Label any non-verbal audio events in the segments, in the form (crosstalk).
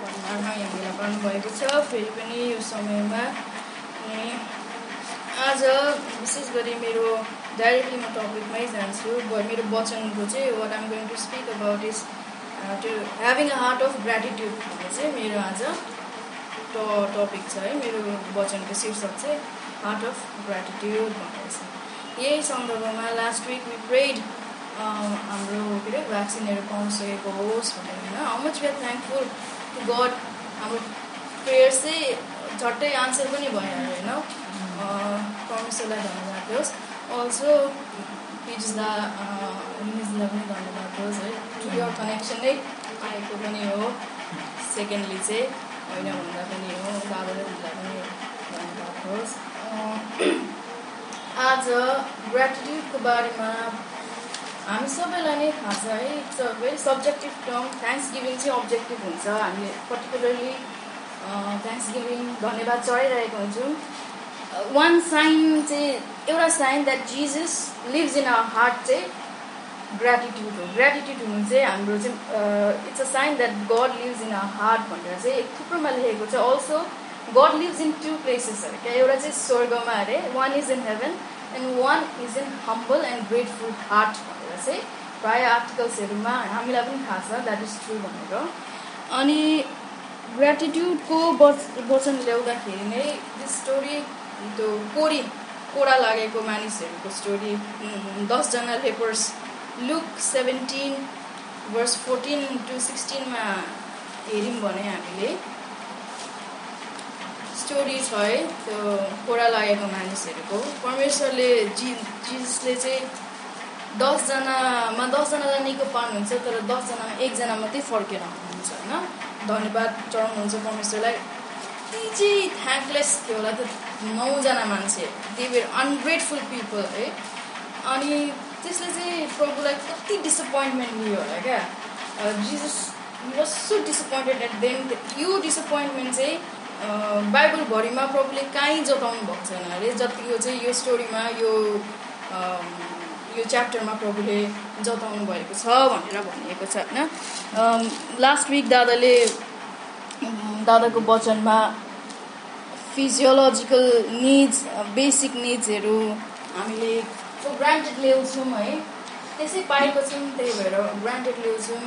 परिवारमा यहाँ भेला पार्नुभएको छ। फेरि पनि यो समयमा अनि आज विशेष गरी मेरो डाइरेक्टली म टपिकमै जान्छु। मेरो वचनको चाहिँ what am going to speak about is to having a heart of gratitude भन्ने चाहिँ मेरो आज ट टपिक छ है। मेरो वचनको शीर्षक चाहिँ हार्ट अफ ग्रेटिट्युड भनेर छ। यही सन्दर्भमा लास्ट विक वि प्रेड हाम्रो के अरे भ्याक्सिनहरू पाउन सकेको होस् भनेर how much we are thankful to God हाम्रो प्रेयर्स चाहिँ झट्टै आन्सर पनि भइहाल्यो होइन परमेश्वरलाई धन्यवाद होस् अल्सो पिजदा निजलाई पनि धन्यवाद होस् है यो कनेक्सन नै आएको पनि हो। सेकेन्डली चाहिँ होइन भन्दा पनि हो। बाबा र दिदीलाई पनि धन्यवाद होस् (clears throat) आज ग्रेटिट्युडको बारेमा हामी सबैलाई नै थाहा छ है it's a very subjective term thanks giving चाहिँ अब्जेक्टिभ हुन्छ। हामीले पर्टिकुलरली थ्याङ्क्स गिभिङ धन्यवाद चढाइरहेको हुन्छौँ। वान साइन चाहिँ एउटा sign that Jesus lives in our heart चाहिँ ग्रेटिट्युड हो। ग्रेटिट्युड हुनु चाहिँ हाम्रो चाहिँ it's a sign that God lives in our heart भनेर चाहिँ थुप्रोमा लेखेको छ। Also God lives in two places अरे। क्या एउटा चाहिँ स्वर्गमा अरे। One is in heaven and one is in humble and grateful heart भनेर चाहिँ प्रायः आर्टिकल्सहरूमा हामीलाई पनि थाहा छ द्याट इज ट्रु भनेर। अनि ग्रेटिट्युडको वचन ल्याउँदाखेरि नै स्टोरी त्यो कोडी कोडा लागेको मानिसहरूको स्टोरी दसजना lepers Luke seventeen verse fourteen to सिक्सटिनमा हेऱ्यौँ भने हामीले। स्टोरी छ है त्यो कोडा लागेको मानिसहरूको। परमेश्वरले जि जिजसले चाहिँ दसजनामा दसजनालाई निको पार्नुहुन्छ तर दसजनामा एकजना मात्रै फर्केर आउनुहुन्छ होइन? धन्यवाद चढाउनुहुन्छ परमेश्वरलाई। कति चाहिँ थ्याङ्कलेस थियो होला त्यो नौजना मान्छे। दे वेयर अनग्रेटफुल पिपल है? अनि त्यसले चाहिँ प्रभुलाई कति डिसपोइन्टमेन्ट लियो होला क्या? Jesus was so disappointed at them यो डिसपोइन्टमेन्ट चाहिँ बाइबलभरिमा प्रभुले कहीँ जताउनु भएको छैन। अरे जति यो चाहिँ यो स्टोरीमा यो यो च्याप्टरमा प्रभुले जताउनु भएको छ भनेर भनिएको छ होइन? लास्ट विक दादाले दादाको वचनमा फिजियोलोजिकल निड्स बेसिक निड्सहरू हामीले ग्रान्टेड ल्याउँछौँ है। त्यसै पाएको छौँ त्यही भएर ग्रान्टेड ल्याउँछौँ।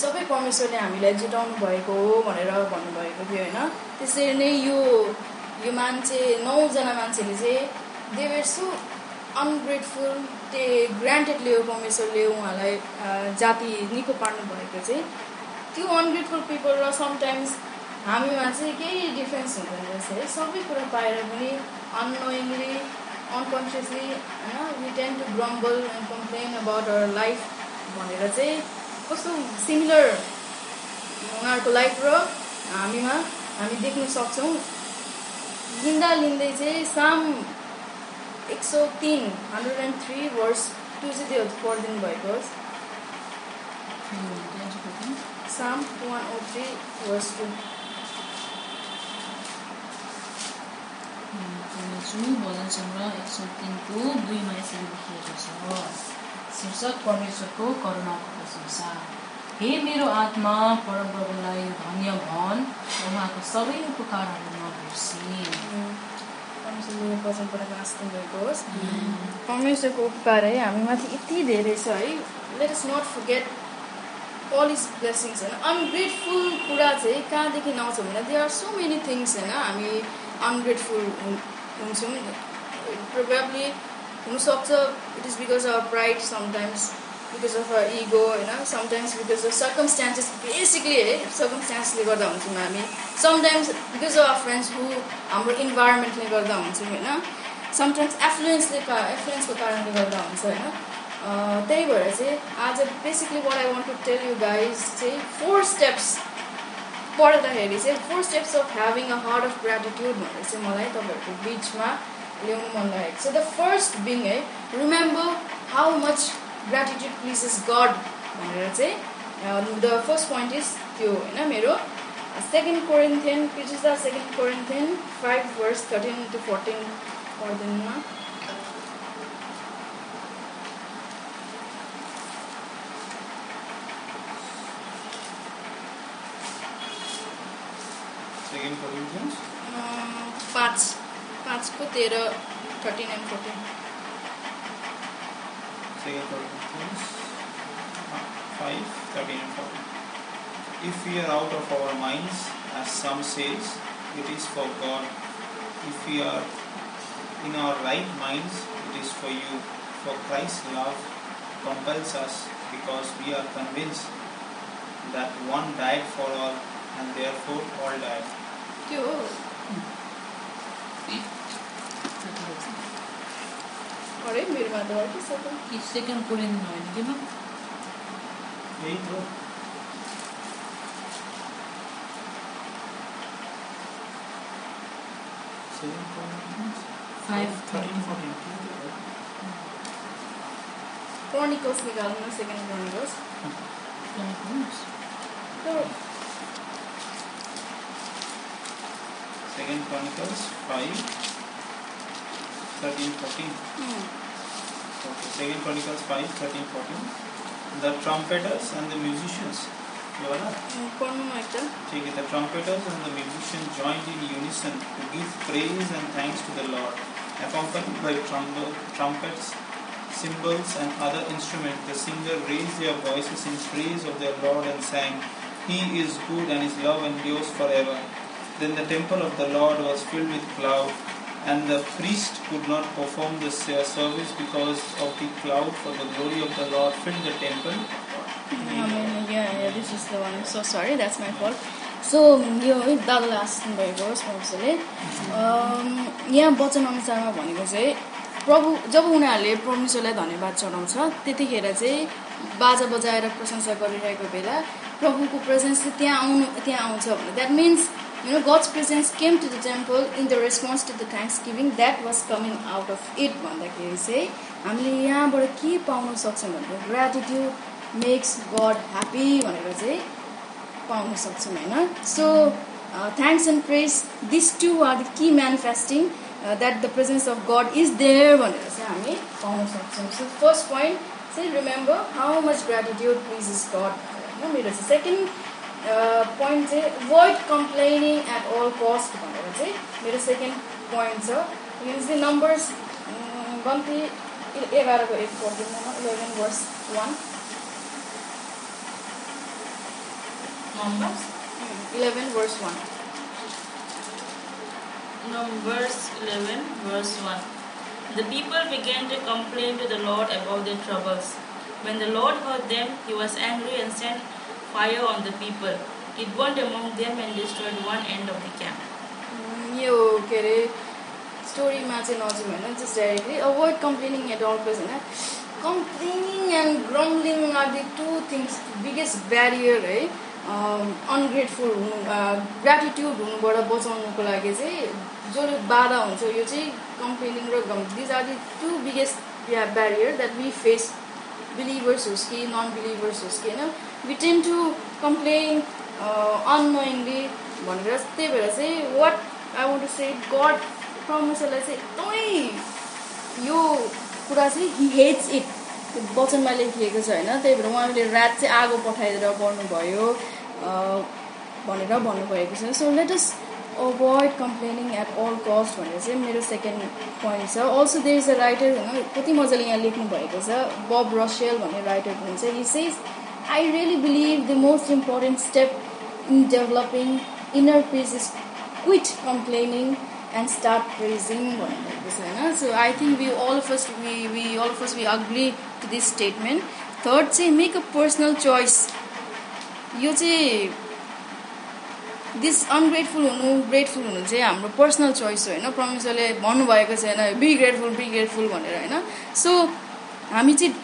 सबै परमेश्वरले हामीलाई जुटाउनु भएको हो भनेर भन्नुभएको थियो होइन? त्यसरी नै यो यो मान्छे नौजना मान्छेले चाहिँ देवेर सो अनग्रेटफुल त्यो ग्रान्टेड ल्यायो परमेश्वरले उहाँलाई जाति निको पार्नु भएको चाहिँ त्यो अनग्रेटफुल पिपल र समटाइम्स हामीमा चाहिँ केही डिफ्रेन्स हुँदैन रहेछ है। सबै कुरा पाएर पनि अननोइङली अनकन्सियसली होइन we tend to grumble and complain about our life भनेर चाहिँ कस्तो सिमिलर उनीहरूको लाइफ र हामीमा हामी देख्न सक्छौँ। लिँदा लिँदै चाहिँ साम एक सौ तिन हन्ड्रेड एन्ड थ्री वर्स त्यो पढिदिनु भएको होस् psalm one oh three verse two भजन सङ्ग्रह एक सौ तिनको दुईमा यसरी लेखिएको छ शीर्षक परमेश्वरको करुणाको प्रशंसा हे मेरो आत्मा परमप्रभुलाई धन्य भन उहाँको सबै उपकारहरू नबिर्सी परमेश्वरले वचनबाट बाँच्नु भएको होस्। परमेश्वरको उपकार है हामीमाथि यति धेरै छ है। Let is not forget all is blessings होइन? अनग्रेटफुल कुरा चाहिँ कहाँदेखि आउँछ भने they are so many things होइन? हामी अनग्रेटफुल हुन्छौँ। प्रोभाब्ली हुनसक्छ it is because of pride sometimes because of ego होइन sometimes because of circumstances basically है सर्कमस्टान्सले गर्दा हुन्छौँ हामी. Sometimes because of friends who हाम्रो इन्भाइरोमेन्टले गर्दा हुन्छौँ होइन समटाइम्स एफ्लुएन्सले का एफ्लुएन्सको कारणले गर्दा हुन्छ होइन त्यही भएर चाहिँ आज basically what I want to tell you guys चाहिँ फोर स्टेप्स पढ्दाखेरि चाहिँ four steps of having a heart of gratitude भनेर चाहिँ मलाई तपाईँहरूको बिचमा ल्याउनु मन लागेको छ. द फर्स्ट बिङ है remember how much gratitude pleases God भनेर चाहिँ द फर्स्ट पोइन्ट इज त्यो होइन मेरो second Corinthian pitch is the second Corinthian five verse thirteen to fourteen पढ्दैनमा Second Corinthians? अँ, पाँच पाँचको तेह्र thirteen and fourteen Second Corinthians uh, 5, 13 and 14. If we are out of our minds, as some says, it is for God. If we are in our right minds, it is for you. For Christ's love compels us because we are convinced that one died for all and therefore all died. त्यो firma de orchestra. Istekən Polin oynadı, değil mi? Neydi o? Seven point Five. Thirteen fourteen. Chronicles निकालना second chronicles. Chronicles. तो second chronicles five thirteen fourteen. Hmm. 2nd Chronicles 5, 13, 14. The trumpeters and the musicians. Take it. The trumpeters and the musicians joined in unison to give praise and thanks to the Lord. Accompanied by trumpets, cymbals, and other instruments, the singer raised their voices in praise of their Lord and sang, He is good and His love endures forever. Then the temple of the Lord was filled with cloud and the priest could not perform the ser- service because of the cloud, for the glory of the Lord filled the temple. This is the one so sorry that's my fault so यो है दादाले आसिनु भएको स्पोर्ट्सले यहाँ वचन अनुसारमा भनेको चाहिँ प्रभु जब उनीहरूले परमेश्वरलाई धन्यवाद चढाउँछ त्यतिखेर चाहिँ बाजा बजाएर प्रशंसा गरिरहेको बेला प्रभुको प्रेजेन्स चाहिँ त्यहाँ आउनु त्यहाँ आउँछ भने that means no God's presence came to the temple in the response to the thanks giving that was coming out of it भन्दाखेरि चाहिँ हामीले यहाँबाट के पाउन सक्छौँ भने ग्रेटिट्युड मेक्स गड ह्याप्पी भनेर चाहिँ पाउन सक्छौँ होइन so thanks and praise this two are the key manifesting that the presence of God is there भनेर चाहिँ हामी पाउन सक्छौँ सो फर्स्ट पोइन्ट चाहिँ remember how much gratitude please is God होइन मेरो चाहिँ सेकेन्ड पोइन्ट चाहिँ avoid complaining at all cost भनेर चाहिँ मेरो सेकेन्ड पोइन्ट छ यो चाहिँ नम्बर्स गन्ती एघारको एक पढिदिनु eleven verse one Numbers eleven verse one Numbers 11, verse 1. The people began to complain to the Lord about their troubles. When the Lord heard them, he was angry and sent fire on the people. It burned among them and destroyed one end of the camp. यो के अरे स्टोरीमा चाहिँ नजाउँ होइन just directly avoid complaining at all place होइन complaining and grumbling are the two things biggest barrier है ungrateful हुनु gratitude हुनुबाट बचाउनुको लागि चाहिँ जसले बाधा हुन्छ यो चाहिँ कम्प्लेनिङ र गम these are the two biggest barrier that we face believers होस् कि नन बिलिभर्स होस् कि होइन we tend to complain unknowingly भनेर त्यही भएर चाहिँ what I want to say God परमेश्वरलाई चाहिँ एकदमै यो कुरा चाहिँ हि हेट्स इट वचनमा लेखिएको छ होइन? त्यही भएर उहाँले रात चाहिँ आगो पठाएर गर्नुभयो भनेर भन्नुभएको छ। So let us avoid complaining at all cost भनेर चाहिँ मेरो सेकेन्ड पोइन्ट छ. Also there is a writer होइन कति मजाले यहाँ लेख्नु भएको छ बब रसेल भन्ने राइटर हुनुहुन्छ। He says I really believe the most important step in developing inner peace is quit complaining and start praising भन्नुभएको छ होइन। So I think we all first we we all first we agree to this statement third चाहिँ make a personal choice यो चाहिँ this ungrateful हुनु grateful हुनु चाहिँ हाम्रो पर्सनल चोइस हो होइन? परमेश्वरले भन्नुभएको छैन बी ग्रेटफुल बी ग्रेटफुल भनेर होइन? सो हामी चाहिँ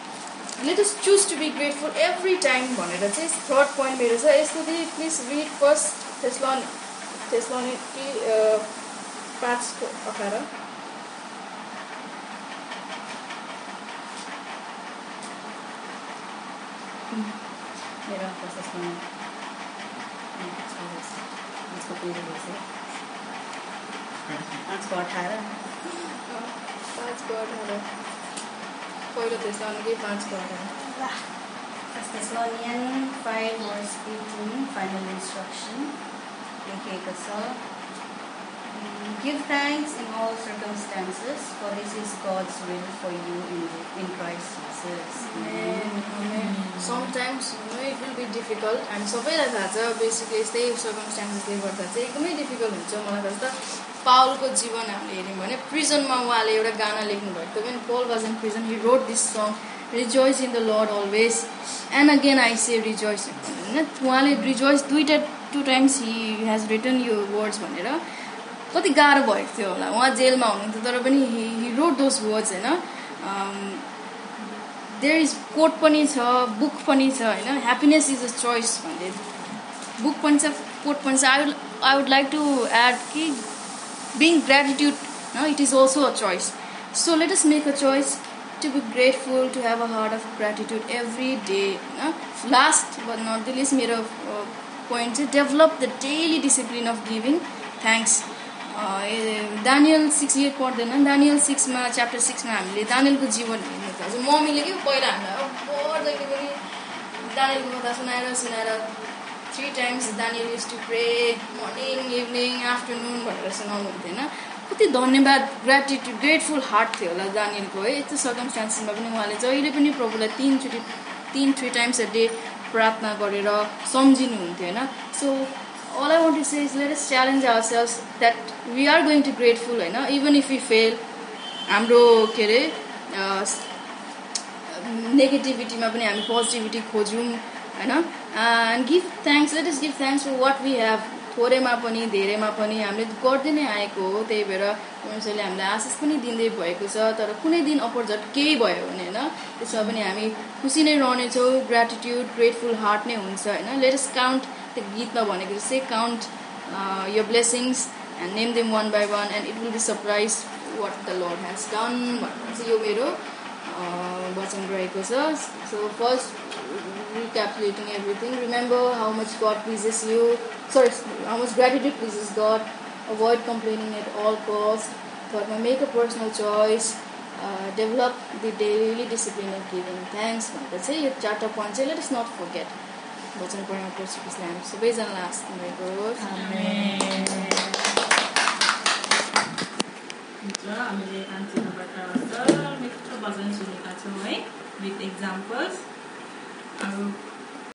let us choose to be grateful every time भनेर चाहिँ थर्ड पोइन्ट मेरो छ। यसको चाहिँ प्लिज रिड फर्स्ट त्यसलन कि पाँचको अठार। मेरो प्रोसेसमा पाँचको पेज रहेछ पाँचको अठार पाँचको अठार पहिलो त्यसलन कि पाँचको अठार First Thessalonians 5 verse 18, final instruction. लेखिएको छ give thanks in all circumstances for this is God's will for you in in Christ Jesus sometimes it will be difficult हामी सबैलाई थाहा छ बेसिकली यस्तै सर्कमस्टान्सेसले गर्दा चाहिँ एकदमै डिफिकल्ट हुन्छ मलाई छ पावलको जीवन हामीले हेऱ्यौँ भने प्रिजनमा उहाँले एउटा गाना लेख्नुभएको थियो। पनि Paul was in prison he wrote this song rejoice in the Lord always and again I say rejoice होइन उहाँले रिजोइस दुइटा two times he has return यो वर्ड्स भनेर। कति गाह्रो भएको थियो होला उहाँ जेलमा हुनुहुन्थ्यो तर पनि हि रोड दोज वर्ड्स होइन देयर इज कोट पनि छ बुक पनि छ होइन ह्याप्पिनेस इज अ चोइस भन्ने बुक पनि छ कोट पनि छ I I would like to add कि being gratitude no, it is also a choice. So let us make a choice to be grateful, to have a heart of gratitude every day. No? Last but not the least, मेरो uh, point चाहिँ develop the daily discipline of giving thanks. Daniel six eight पढ्दैन। Daniel सिक्समा chapter सिक्समा हामीले दानियलको जीवन हेर्नु थाल्छ मम्मीले के पहिला हामीलाई जहिले पनि दानियलको कथा सुनाएर सुनाएर three times Daniel used to pray morning evening afternoon भनेर सुनाउनु हुन्थेन कति धन्यवाद ग्रेटिट्युड ग्रेटफुल हार्ट थियो होला दानियलको है। यस्तो सर्कमस्टान्सेसमा पनि उहाँले जहिले पनि प्रभुलाई तिनचोटि तिन थ्री टाइम्स अ डे प्रार्थना गरेर सम्झिनुहुन्थ्यो होइन so all I want to say is let us challenge ourselves that we are going to grateful होइन even if we fail. हाम्रो के अरे नेगेटिभिटीमा पनि हामी पोजिटिभिटी खोज्यौँ होइन and give thanks let us give thanks for what we have थोरैमा पनि धेरैमा पनि हामीले गर्दै नै आएको हो त्यही भएर परमेश्वरले हामीलाई आशिष पनि दिँदै भएको छ तर कुनै दिन अपोजिट केही भयो भने होइन त्यसमा पनि हामी खुसी नै रहनेछौँ ग्रेटिट्युड ग्रेटफुल हार्ट नै हुन्छ होइन latest count त्यो गीतमा भनेको जस्तै count your blessings and name them one by one and it will be surprise what the Lord has done भनेर चाहिँ यो मेरो वचन रहेको छ so first recapitulating everything. Remember how much God pleases you. Sorry, how much gratitude pleases God. Avoid complaining at all costs. Third, make a personal choice. Uh, develop the daily discipline of giving thanks. भनेर चाहिँ यो चारवटा point चाहिँ late is not forget भोजन पूर्ण पर्छ कृष्ण हामी सबैजनालाई हाँस्नु भएको होस् हामीले कान्छी मिठो भजन सुनेका छौँ है विथ इक्जाम्पल्स अब